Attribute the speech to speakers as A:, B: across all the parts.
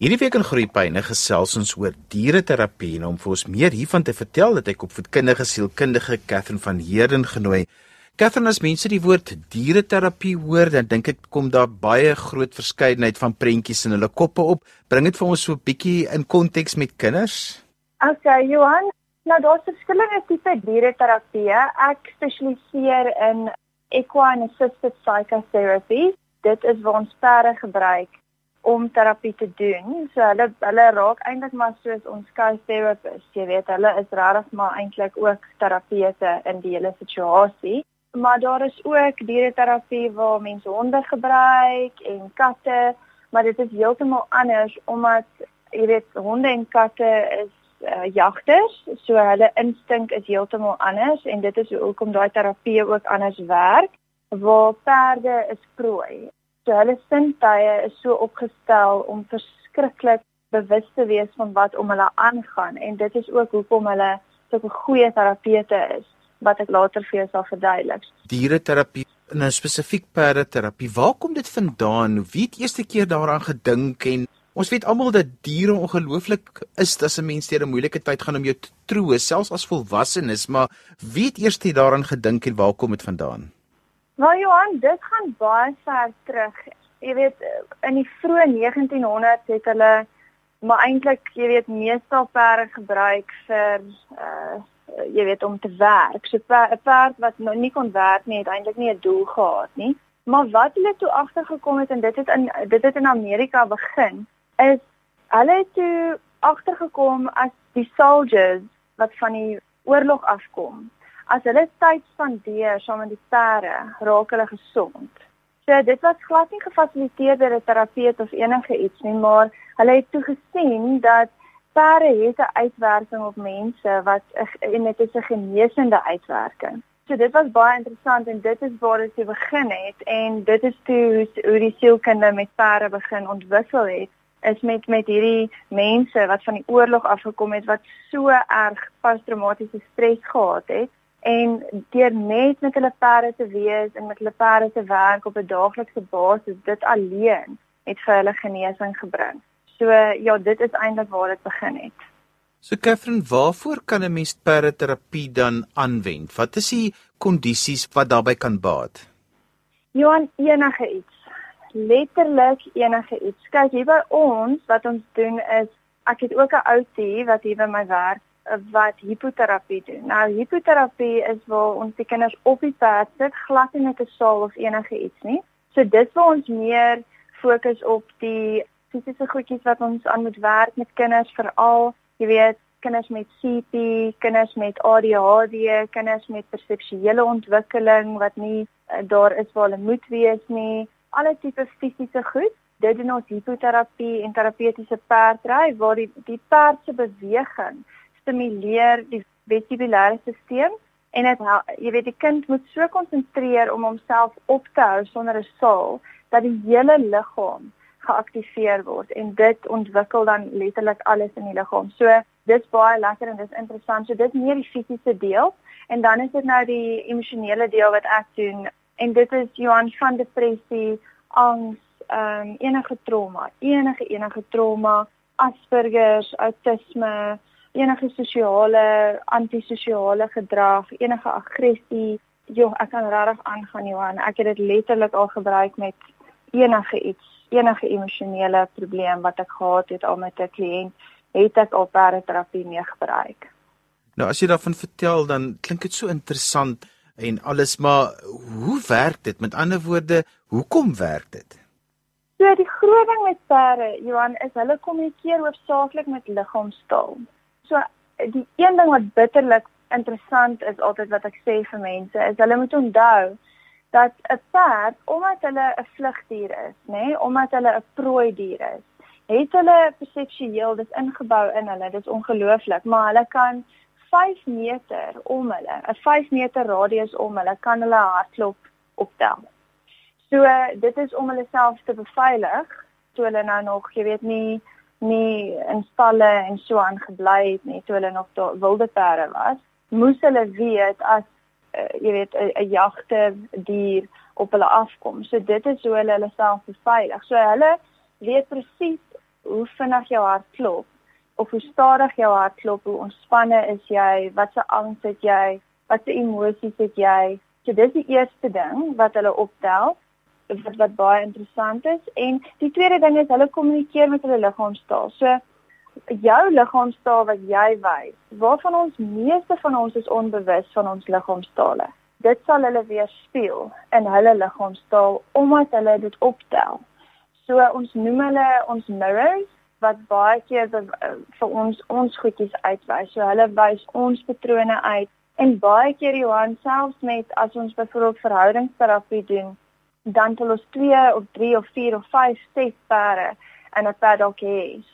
A: Hierdie week in Groepyne gesels ons oor diereterapie en om vir ons meer hiervan te vertel het ek opvoedkundige sielkundige Catherine van Heerden genooi. Catherine, as mense die woord diereterapie hoor, dan dink ek kom daar baie groot verskeidenheid van prentjies in hulle koppe op. Bring dit vir ons so 'n bietjie in konteks met kinders.
B: Okay, Johan, nou daar's verskillende tipe diereterapie. Ek spesialiseer in equine assisted psychotherapy. Dit is waar ons perde gebruik om terapie te doen. So hulle hulle raak eintlik maar soos ons coach therapists. Jy weet, hulle is regtig maar eintlik ook terapeute in die hele situasie. Maar daar is ook diereterapie waar mense honde gebruik en katte, maar dit is heeltemal anders omdat jy weet honde en katte is uh, jagters, so hulle instink is heeltemal anders en dit is hoekom daai terapie ook anders werk. Waar perde is prooi So hulle sintuie is so opgestel om verskriklik bewus te wees van wat om hulle aangaan en dit is ook hoekom hulle so 'n goeie terapeute is wat ek later vir jou sal verduidelik.
A: Diereterapie en 'n spesifiek perdeterapie. Waar kom dit vandaan? Wie het eerste keer daaraan gedink en ons weet almal dat diere ongelooflik is as 'n mens deur 'n moeilike tyd gaan om jou te troos, selfs as volwassenes, maar wie het eers daaraan gedink en waar kom dit vandaan?
B: Nou Johan, dit gaan baie ver terug. Jy weet in die vroeë 1900s het hulle maar eintlik, jy weet, meestal perde gebruik vir uh jy weet om te werk. So 'n perd wat nou nie kon werk nie, het eintlik nie 'n doel gehad nie. Maar wat hulle toe agtergekom het en dit het in dit het in Amerika begin, is hulle het toe agtergekom as die soldiers wat van die oorlog afkom as hulle tyd spandeer saam met die perde, raak hulle gesond. So dit was glad nie gefasiliteer deur 'n terapeut of enige iets nie, maar hulle het toe gesien dat perde het 'n uitwerking op mense wat en dit is 'n genesende uitwerking. So dit was baie interessant en dit is waar dit begin het en dit is toe hoe, hoe die sielkunde met perde begin ontwikkel het is met met hierdie mense wat van die oorlog afgekom het wat so erg posttraumatiese stres gehad het en deur net met hulle perde te wees en met hulle perde te werk op 'n daaglikse basis dit alleen het vir hulle genesing gebring. So ja, dit is eintlik waar dit begin het.
A: So Catherine, waarvoor kan 'n mens perdeterapie dan aanwend? Wat is die kondisies wat daarbey kan baat?
B: Johan, enige iets. Letterlik enige iets. Kyk, hier by ons wat ons doen is ek het ook 'n outie wat hier by my werk wat hipoterapie doen. Nou hipoterapie is waar ons die kinders op die pad sit, glad nie met 'n saal of enige iets nie. So dit waar ons meer fokus op die fisiese goedjies wat ons aan moet werk met kinders veral, jy weet, kinders met CP, kinders met ADHD, kinders met perseptuele ontwikkeling wat nie uh, daar is waar hulle moet wees nie. Alle tipe fisiese goed dit doen ons hipoterapie en terapeutiese perdry waar die die perd se beweging stimuleer die vestibulêre stelsel en dit jy weet die kind moet so konsentreer om homself op te hou sonder 'n saal dat die hele liggaam geaktiveer word en dit ontwikkel dan letterlik alles in die liggaam. So dis baie lekker en dis interessant. So dit meer die fisiese deel en dan is dit nou die emosionele deel wat ek doen en dit is Johan van depressie, angs, ehm um, enige trauma, enige enige trauma, Asperger, autisme, enige sosiale antisosiale gedrag, enige aggressie, joh, ek kan regtig aangaan Johan. Ek het dit letterlik al gebruik met enige iets, enige emosionele probleem wat ek gehad het al met 'n kliënt, het ek al paraterapie mee gebruik.
A: Nou as jy daarvan vertel, dan klink dit so interessant en alles, maar hoe werk dit? Met ander woorde, hoekom werk dit?
B: So die groot ding met perde, Johan, is hulle kommunikeer hoofsaaklik met liggaamstaal. So die een ding wat bitterlik interessant is altyd wat ek sê vir mense is hulle moet onthou dat 'n perd omdat hulle 'n vlugdier is, nê, nee, omdat hulle 'n prooi dier is, het hulle perseptueel dis ingebou in hulle, dis ongelooflik, maar hulle kan 5 meter om hulle, 'n 5 meter radius om hulle kan hulle hartklop optel. So dit is om hulle self te beveilig, so hulle nou nog, jy weet nie nie in stalle en so aan gebly het nie toe hulle nog daar wilde perde was moes hulle weet as uh, jy weet 'n jagte dier op hulle afkom. So dit is hoe hulle hulle self beveilig. So hulle weet presies hoe vinnig jou hart klop of hoe stadig jou hart klop, hoe ontspanne is jy, wat se angs het jy, wat se emosies het jy. So dis die eerste ding wat hulle optel wat wat baie interessant is en die tweede ding is hulle kommunikeer met hulle liggaamstaal. So jou liggaamstaal wat jy wys, waarvan ons meeste van ons is onbewus van ons liggaamstale. Dit sal hulle weer speel in hulle liggaamstaal omdat hulle dit optel. So ons noem hulle ons mirrors wat baie keer vir ons ons goedjies uitwys. So hulle wys ons patrone uit en baie keer Johan selfs met as ons byvoorbeeld verhoudingsterapie doen, dan het ons 2 of 3 of 4 of 5 steeds pare en dit pad ook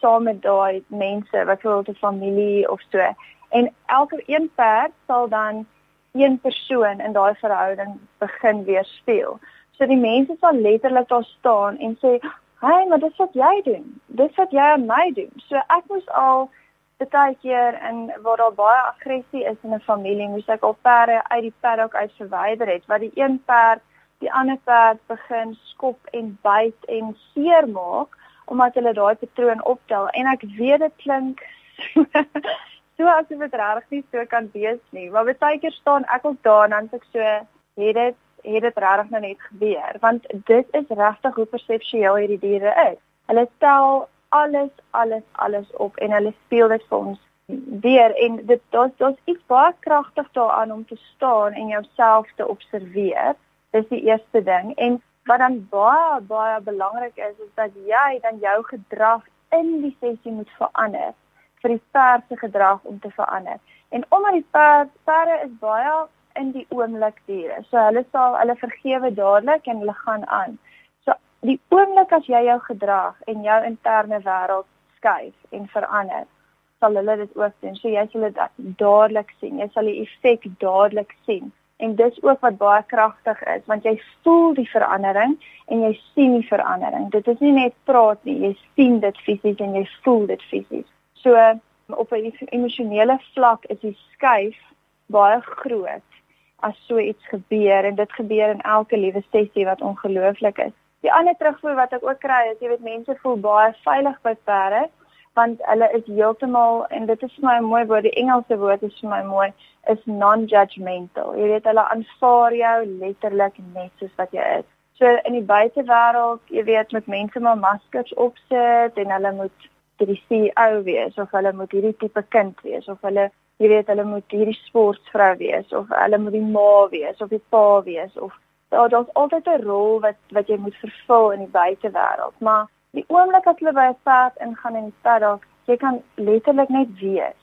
B: saam met daai mense wat vir 'n familie of so. En elke een perd sal dan een persoon in daai verhouding begin weer speel. So die mense sal letterlik daar staan en sê, "Hey, maar dis wat jy doen. Dis wat jy aan my doen." So ek moes al baie keer en waar daar baie aggressie is in 'n familie, moes ek al perde uit die paddock uit verwyder het, wat die een perd die ander perd begin skop en byt en seermaak omdat hulle daai patroon optel. En ek weet dit klink so asof dit regtig nie so kan wees nie. Maar baie keer staan ek ook daar en dan sê ek so het dit het dit regtig nou net gebeur? Want dit is regtig hoe perseptueel hierdie diere is. Hulle tel alles alles alles op en hulle speel dit vir ons weer. En dit daar's daar's iets baie kragtig daaraan om te staan en jouself te observeer dis die eerste ding en wat dan baie baie belangrik is is dat jy dan jou gedrag in die sessie moet verander vir die perd se gedrag om te verander. En omdat die perd perde is baie in die oomblik diere. So hulle sal hulle vergewe dadelik en hulle gaan aan. So die oomblik as jy jou gedrag en jou interne wêreld skuif en verander, sal hulle dit ook doen. So jy sal dit dadelik sien. Jy sal die effek dadelik sien. En dis ook wat baie kragtig is want jy voel die verandering en jy sien die verandering. Dit is nie net praat nie, jy sien dit fisies en jy voel dit fisies. So op 'n emosionele vlak is die skuif baie groot as so iets gebeur en dit gebeur in elke liewe sessie wat ongelooflik is. Die ander terugvoer wat ek ook kry is jy weet mense voel baie veilig by perde want hulle is heeltemal en dit is vir my 'n mooi woord, die Engelse woord is vir my mooi, is non-judgmental. Jy weet hulle aanvaar jou letterlik net soos wat jy is. So in die buitewêreld, jy weet met mense maar maskers opsit en hulle moet die CEO wees of hulle moet hierdie tipe kind wees of hulle jy weet hulle moet hierdie sportvrou wees of hulle moet die ma wees of die pa wees of daar daar's altyd 'n rol wat wat jy moet vervul in die buitewêreld, maar Die oomblik as hulle by 'n pad ingaan in die stad, jy kan letterlik net wees.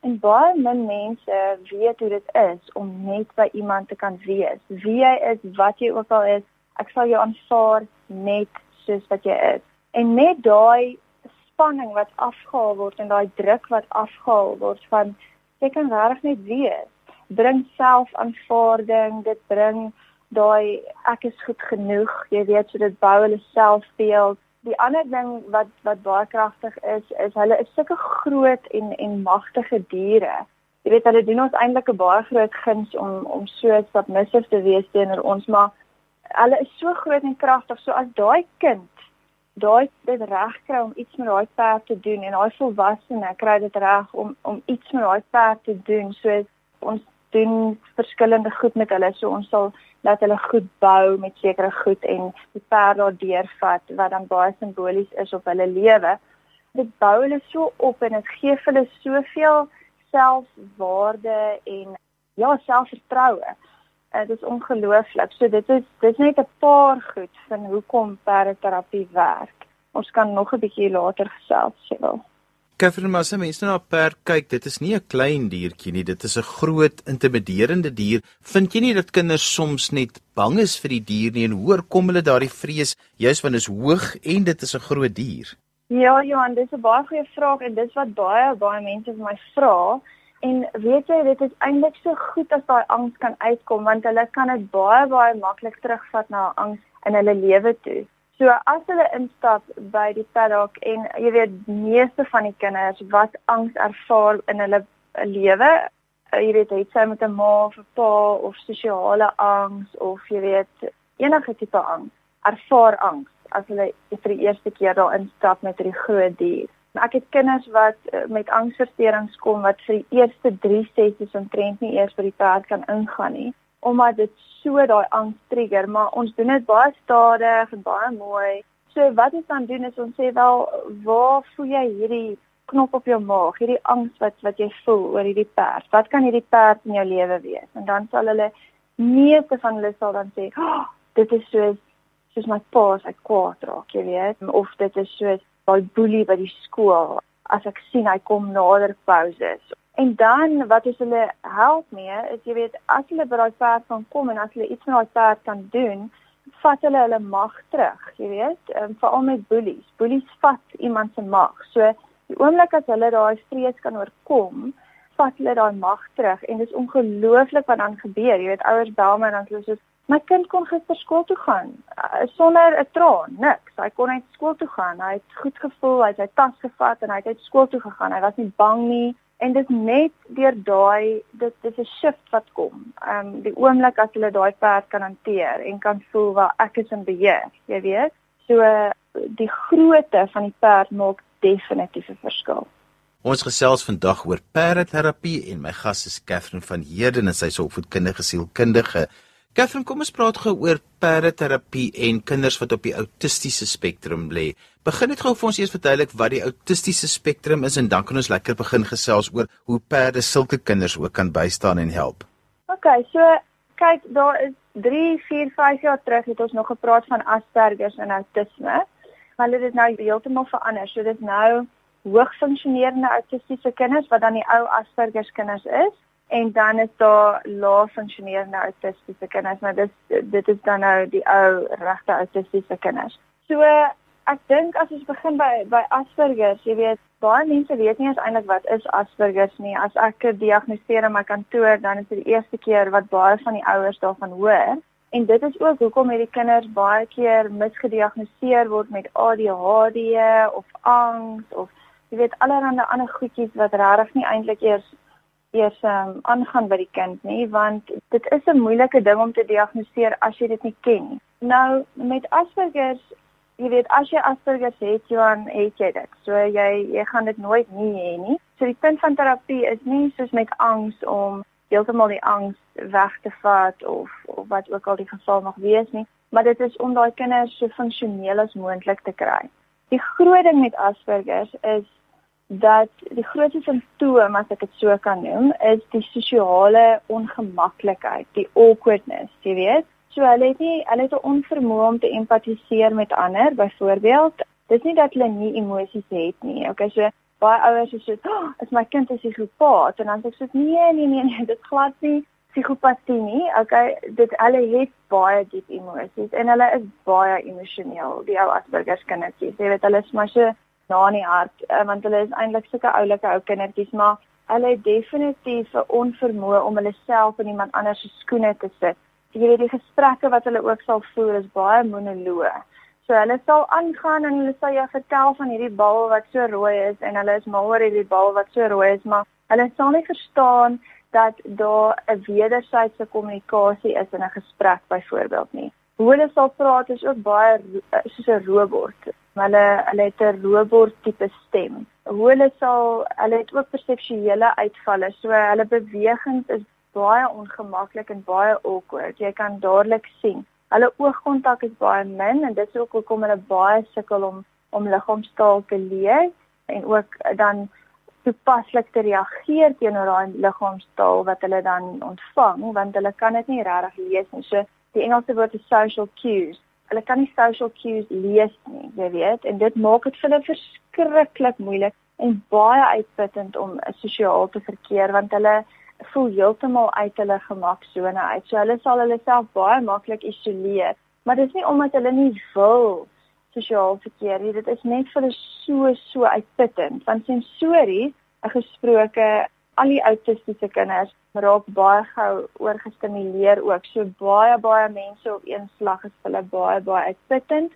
B: En baie min mense weet hoe dit is om net by iemand te kan wees. Wie jy is, wat jy ook al is, ek sal jou aanvaar net soos wat jy is. En net daai spanning wat afgehaal word en daai druk wat afgehaal word van jy kan regtig net wees. Bring selfaanvaarding, dit bring daai ek is goed genoeg. Jy weet so dit bou hulle selfbeeld die ander ding wat wat baie kragtig is is hulle is sulke groot en en magtige diere. Jy weet hulle doen ons eintlik 'n baie groot guns om om so submissive te wees teenoor ons, maar hulle is so groot en kragtig. So as daai kind daai dit reg kry om iets met daai perd te doen en daai volwassene kry dit reg om om iets met daai perd te doen, so ons doen verskillende goed met hulle. So ons sal dat hulle goed bou met sekere goed en die perd daardeur vat wat dan baie simbolies is op hulle lewe. Dit bou hulle so op en dit gee hulle soveel selfwaarde en ja, selfvertroue. Dit is ongelooflik. So dit is dis net 'n paar goed van hoekom perdterapie werk. Ons kan nog 'n bietjie later gesels, sê wel.
A: Catherine, maar as mense na 'n perd kyk, dit is nie 'n klein diertjie nie, dit is 'n groot, intimiderende dier. Vind jy nie dat kinders soms net bang is vir die dier nie en hoor kom hulle daardie vrees juis want dit is hoog en dit is 'n groot dier?
B: Ja, Johan, dis 'n baie goeie vraag en dis wat baie baie mense vir my vra. En weet jy, dit is eintlik so goed as daai angs kan uitkom want hulle kan dit baie baie maklik terugvat na angs in hulle lewe toe. So as hulle instap by die paddock en jy weet meeste van die kinders wat angs ervaar in hulle lewe, eh, jy weet het sy met 'n ma of 'n pa of sosiale angs of jy weet enige tipe angs, ervaar angs. as hulle vir die eerste keer daar instap met 'n groot dier. Ek het kinders wat uh, met angsversteurings kom wat vir die eerste 3 sessies omtrent nie eers by die perd kan ingaan nie omdat dit so daai angs trigger, maar ons doen dit baie stadig en baie mooi. So wat ons dan doen is ons sê wel waar voel jy hierdie knop op jou maag, hierdie angs wat wat jy voel oor hierdie perd. Wat kan hierdie perd in jou lewe wees? En dan sal hulle meeste van hulle sal dan sê, oh, "Dit is soos soos my pa as hy kwaad raak, jy weet, of dit is soos daai boelie by die skool as ek sien hy kom nader pauses En dan wat is hulle help mee is jy weet as hulle by daai perd kan kom en as hulle iets met daai perd kan doen, vat hulle hulle mag terug, jy weet, um, veral met boelies. Boelies vat iemand se mag. So die oomblik as hulle daai vrees kan oorkom, vat hulle daai mag terug en dit is ongelooflik wat dan gebeur. Jy weet ouers bel my en dan sê hulle My kind kon gister skool toe gaan uh, sonder 'n traan, niks. Hy kon net skool toe gaan. Hy het goed gevoel, hy het sy tas gevat en hy het uit skool toe gegaan. Hy was nie bang nie en dit net deur daai dit dis 'n shift wat kom. Ehm um, die oomblik as hulle daai perd kan hanteer en kan voel waar ek is in beheer, jy weet. So die grootte van die perd maak definitief 'n verskil.
A: Ons gesels vandag oor perdeterapie en my gas is Catherine van Heerden en sy is opvoedkundige sielkundige. Catherine, kom ons praat gou oor perdeterapie en kinders wat op die autistiese spektrum lê. Begin net gou vir ons eers verduidelik wat die autistiese spektrum is en dan kan ons lekker begin gesels oor hoe perde sulke kinders ook kan bystaan en help.
B: OK, so kyk, daar is 3, 4, 5 jaar terug het ons nog gepraat van Asperger en autisme. Maar dit is nou heeltemal verander. So dit is nou hoogfunksionerende autistiese kinders wat dan die ou Asperger kinders is en dan is daar lae funksionerende autistiese kinders. Nou dis dit is dan nou die ou regte autistiese kinders. So ek dink as ons begin by by Asperger, jy weet, baie mense weet nie eintlik wat is Asperger nie. As ek diagnoseer in my kantoor, dan is dit die eerste keer wat baie van die ouers daarvan hoor. En dit is ook hoekom hierdie kinders baie keer misgediagnoseer word met ADHD of angs of jy weet allerlei ander goedjies wat regtig nie eintlik eers eers um, aangaan by die kind nie want dit is 'n moeilike ding om te diagnoseer as jy dit nie ken nie. Nou met Asperger jy weet as jy Asperger het, Johan, het jy dit. So jy jy gaan dit nooit nie hê nie. So die punt van terapie is nie soos met angs om heeltemal die angs weg te vat of of wat ook al die geval mag wees nie, maar dit is om daai kinders so funksioneel as moontlik te kry. Die groot ding met Asperger is dat die grootste simptoom as ek dit so kan noem, is die sosiale ongemaklikheid, die awkwardness, jy weet. So hulle het nie hulle het 'n onvermoë om te empatiseer met ander, byvoorbeeld. Dis nie dat hulle nie emosies het nie. Okay, so baie ouers is so, oh, "Is my kind 'n psigopaat?" En dan sê ek so, "Nee, nee, nee, nee, dit glad nie psigopatie nie. Okay, dit hulle het baie diep emosies en hulle is baie emosioneel, die ou Asperger kindertjies. Jy weet, hulle is maar so na in die hart, uh, want hulle is eintlik sulke oulike ou kindertjies, maar hulle het definitief 'n onvermoë om hulle self in iemand anders se skoene te sit jy weet die gesprekke wat hulle ook sal voer is baie monoloë. So hulle sal aangaan en hulle sal jou vertel van hierdie bal wat so rooi is en hulle is mal oor hierdie bal wat so rooi is, maar hulle sal nie verstaan dat daar 'n wederwysige kommunikasie is in 'n gesprek byvoorbeeld nie. Hoe hulle sal praat is ook baie soos 'n robot. Hulle hulle het 'n robot tipe stem. Hoe hulle sal hulle het ook perseptuele uitvalle. So hulle bewegings is baie ongemaklik en baie awkward. Jy kan dadelik sien. Hulle oogkontak is baie min en dit is ook hoekom hulle baie sukkel om om liggaamstaal te lees en ook dan toepaslik te reageer teenoor daai liggaamstaal wat hulle dan ontvang want hulle kan dit nie regtig lees nie. So die Engelse woord is social cues. Hulle kan nie social cues lees nie, jy weet, en dit maak dit vir hulle verskriklik moeilik en baie uitputtend om sosiaal te verkeer want hulle voel heeltemal uit hulle gemaksone uit. So hulle sal hulle self baie maklik isoleer. Maar dit is nie omdat hulle nie wil sosiaal verkeer nie. Dit is net vir hulle so so uitputtend. Want sensories, gesproke al die autistiese kinders raak baie gou oorgestimuleer ook. So baie baie mense op een slag is hulle baie baie uitputtend.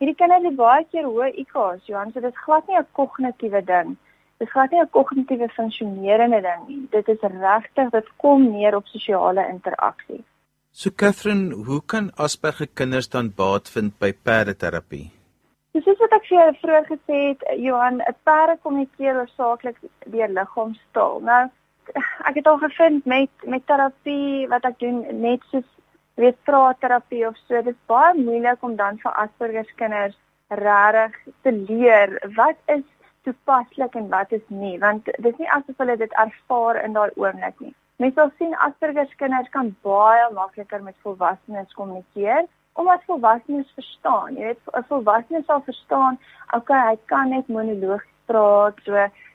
B: Hierdie kinders het baie keer hoë IQ's, Johan, so dit is glad nie 'n kognitiewe ding nie Dit gaan nie 'n kognitiewe funksionerende ding nie. Dit is regtig dit kom neer op sosiale interaksie.
A: So Catherine, hoe kan Asperger kinders dan baat vind by perdeterapie?
B: Dis soos wat ek vir jou vroeër gesê het, Johan, 'n perde kommunikeer oorsaaklik deur liggaamstaal. Nou, ek het al gevind met met terapie wat ek doen net soos weet praatterapie of so, dit is baie moeilik om dan vir Asperger kinders regtig te leer wat is toepaslik en wat is nie, want dit is nie asof hulle dit ervaar in daai oomblik nie. Mens sal sien Asperger kinders kan baie makliker met volwassenes kommunikeer omdat volwassenes verstaan. Jy weet, 'n volwassene sal verstaan, okay, hy kan net monoloog praat, so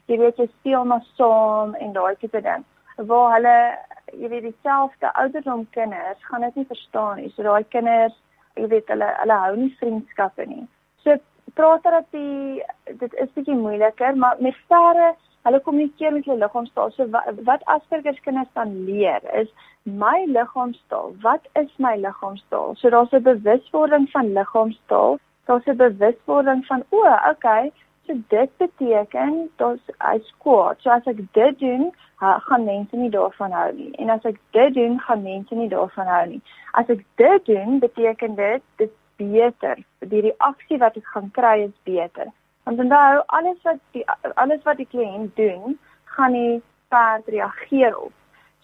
B: jy weet jy speel maar saam en daai tipe ding. Waar hulle jy weet dieselfde ouderdom kinders gaan dit nie verstaan nie. So daai kinders, jy weet hulle hulle hou nie vriendskappe nie. So praatterapie, dit is bietjie moeiliker, maar met sterre, hulle kommunikeer met hulle liggaamstaal. So wat, wat Asperger kinders dan leer is my liggaamstaal. Wat is my liggaamstaal? So daar's 'n bewuswording van liggaamstaal. Daar's 'n bewuswording van o, okay, so dit beteken dat hy kwaad. So as ek dit doen, gaan mense nie daarvan hou nie. En as ek dit doen, gaan mense nie daarvan hou nie. As ek dit doen, beteken dit dit beter. Die reaksie wat ek gaan kry is beter. Want onthou, alles wat die alles wat die kliënt doen, gaan die perd reageer op.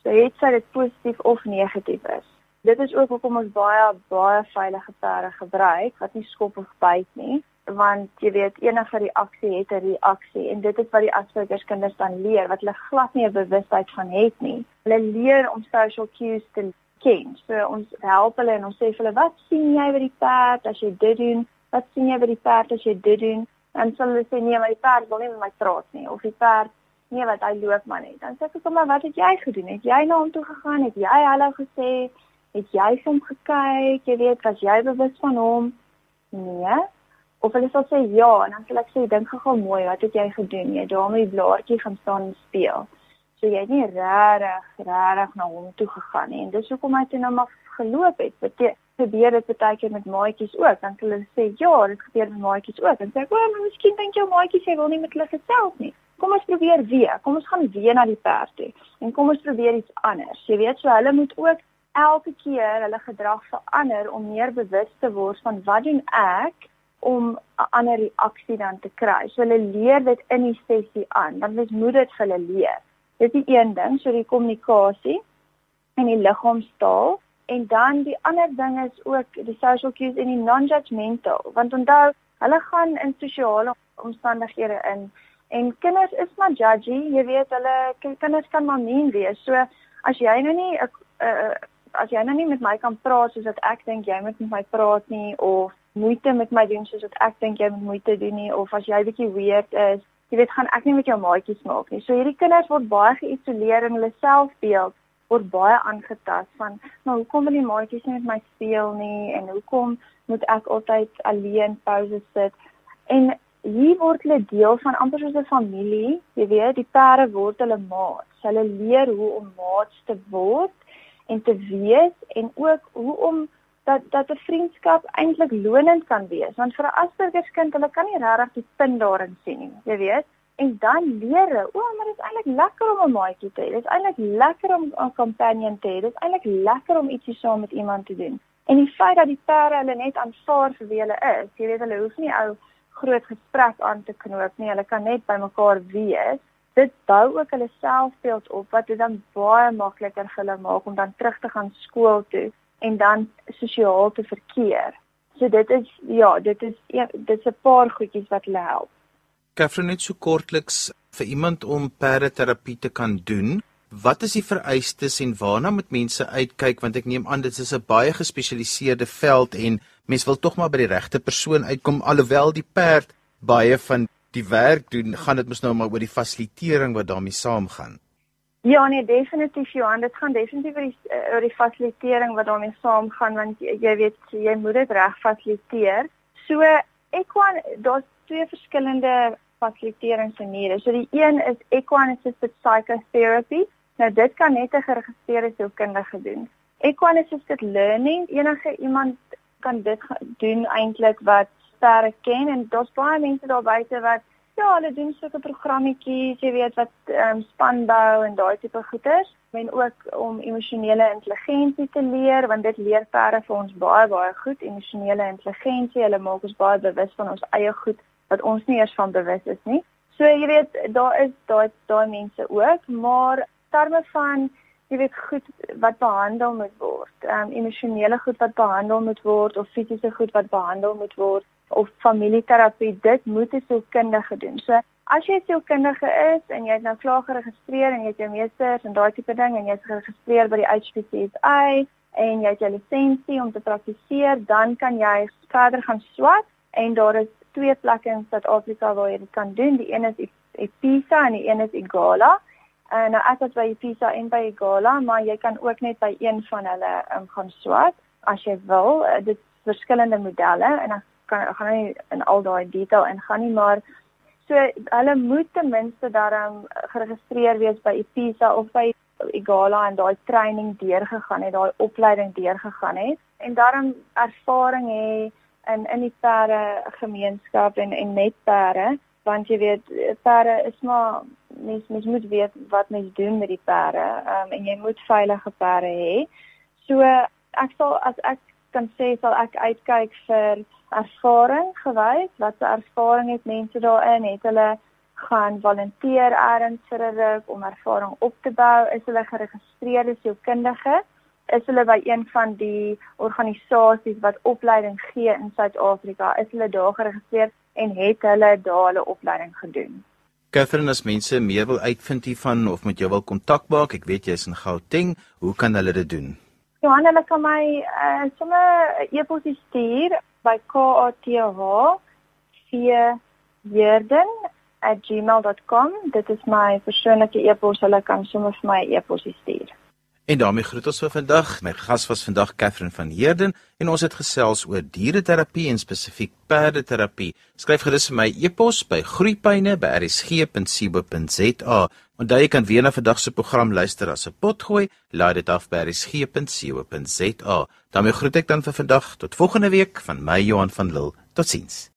B: So het sy dit positief of negatief is. Dit is ook hoekom ons baie baie veilige perde gebruik wat nie skop of byt nie, want jy weet enige reaksie het 'n reaksie en dit is wat die Asperger kinders dan leer wat hulle glad nie 'n bewustheid van het nie. Hulle leer om social cues te ken. So ons help hulle en ons sê vir hulle wat sien jy by die perd as jy dit doen? Wat sien jy by die perd as jy dit doen? En sal hulle sê nee, maar die perd wil nie met my praat nie of die perd nee wat hy loop maar net. Dan sê ek hom wat het jy gedoen? Het jy na hom toe gegaan? Het jy hallo gesê? Het jy hom gekyk? Jy weet, was jy bewus van hom? Nee. Of hulle sal sê ja en dan sal ek sê dink gou mooi, wat het jy gedoen? Jy daarmee die blaartjie gaan staan en speel. So jy het nie regtig regtig na hom toe gegaan nie. En dis hoekom hy toe nou maar geloop het. Wat gebeur dit baie keer met maatjies ook? Dan hulle sê ja, dit gebeur met maatjies ook. En sê ek, "O, maar miskien dink jou maatjies jy wil nie met hulle gesels nie." Kom ons probeer weer. Kom ons gaan weer na die perd toe. En kom ons probeer iets anders. Jy weet, so hulle moet ook elke keer hulle gedrag verander om meer bewus te word van wat doen ek om 'n ander reaksie dan te kry. So hulle leer dit in die sessie aan. Dan moet dit vir hulle leer. Dis die een ding, so die kommunikasie en die liggaamstaal en dan die ander ding is ook die social cues en die non-judgmental want onthou hulle gaan in sosiale omstandighede in en kinders is maar judgy, jy weet hulle kinders kan maar mean wees. So as jy nou nie uh, uh, as jy nou nie met my kan praat soos wat ek dink jy moet met my praat nie of moeite met my doen soos wat ek dink jy moet moeite doen nie of as jy bietjie weird is jy weet gaan ek nie met jou maatjies maak nie. So hierdie kinders word baie geïsoleer in hulle selfbeeld word baie aangetast van maar hoekom wil die maatjies nie met my speel nie en hoekom moet ek altyd alleen pouse sit? En hier word hulle deel van amper soos 'n familie. Jy weet, die perde word hulle maats. Hulle leer hoe om maats te word en te wees en ook hoe om dat dat 'n vriendskap eintlik lonend kan wees. Want vir 'n Asperger kind hulle kan nie regtig die punt daarin sien nie jy weet. En dan leer o maar dit is eintlik lekker om 'n maatjie te hê dit is eintlik lekker om 'n companion te hê dit is eintlik lekker om ietsie saam met iemand te doen. En die feit dat die perde hulle net aanvaar vir wie hulle is jy weet hulle hoef nie ou groot gesprek aan te knoop nie. Hulle kan net by mekaar wees. Dit bou ook hulle selfbeeld op wat dit dan baie makliker vir hulle maak om dan terug te gaan skool toe en dan sosiaal te verkeer. So dit is ja, dit is dit is 'n paar goedjies wat hulle help.
A: Katherine net so kortliks vir iemand om perdeterapie te kan doen. Wat is die vereistes en waarna moet mense uitkyk want ek neem aan dit is 'n baie gespesialiseerde veld en mense wil tog maar by die regte persoon uitkom alhoewel die perd baie van die werk doen, gaan dit mos nou maar oor die fasilitering wat daarmee saamgaan.
B: Ja nee, definitief Johan, dit gaan definitief oor die uh, oor die fasilitering wat daarmee saamgaan want jy, jy weet jy moet dit reg fasiliteer. So Equan, daar's twee verskillende fasiliteeringsmaniere. So die een is Equan assisted psychotherapy. Nou dit kan net 'n geregistreerde sielkundige doen. Equan assisted learning, enige iemand kan dit doen eintlik wat sterk ken en daar's baie mense daar buite wat ja, hulle doen sulke programmetjies, jy weet wat ehm um, spanbou en daai tipe goeders. Men ook om emosionele intelligensie te leer want dit leer perde vir ons baie baie goed emosionele intelligensie. Hulle maak ons baie bewus van ons eie goed wat ons nie eers van bewus is nie. So jy weet daar is daai daai mense ook, maar terme van jy weet goed wat behandel moet word. Ehm um, emosionele goed wat behandel moet word of fisiese goed wat behandel moet word of familieterapie, dit moet 'n sielkundige doen. So as jy 'n sielkundige is en jy het nou klaar geregistreer en jy het jou meesters en daai tipe ding en jy's geregistreer by die HPCSA en jy het jou lisensie om te praktiseer, dan kan jy verder gaan swat en daar is twee plekke in Suid-Afrika waar jy dit kan doen. Die een is Episa en die een is Igala. En nou ek was by Episa en by Igala, maar jy kan ook net by een van hulle um, gaan swat as jy wil. Dit verskillende modelle en ek kan gaan nie in al daai detail ingaan nie, maar so hulle moet ten minste daarom geregistreer wees by Episa of by Igala en daai training deurgegaan het, daai opleiding deurgegaan het en daarom ervaring hê in in die perde gemeenskap en en net perde want jy weet perde is maar mens mens moet weet wat mens doen met die perde um, en jy moet veilige perde hê. So ek sal as ek kan sê sal ek uitkyk vir ervaring gewys wat se ervaring het mense daarin? Het hulle gaan volunteer ergens vir 'n ruk om ervaring op te bou? Is hulle geregistreerde sielkundige is hulle by een van die organisasies wat opleiding gee in Suid-Afrika? Is hulle daar geregistreer en het hulle daar hulle opleiding gedoen?
A: Catherine as mense meer wil uitvind hiervan of met jou wil kontak maak ek weet jy's in Gauteng hoe kan hulle dit doen
B: Johan hulle kan my uh, sommer e-pos stuur by kath4jerden@gmail.com. Dit is my persoonlike e-pos. Hulle kan sommer vir my e-pos stuur.
A: En daarmee groet ons vir vandag. My gas was vandag Katherine van Heerden en ons het gesels oor diereterapie en spesifiek perdeterapie. Skryf gerus vir my e-pos by groeipyne@rsg.co.za. Onthou jy kan weer na vandag se program luister as 'n potgooi. Laai dit af by rsg.co.za. daarmee groet ek dan vir vandag tot volgende week van my Johan van Lille. Totsiens.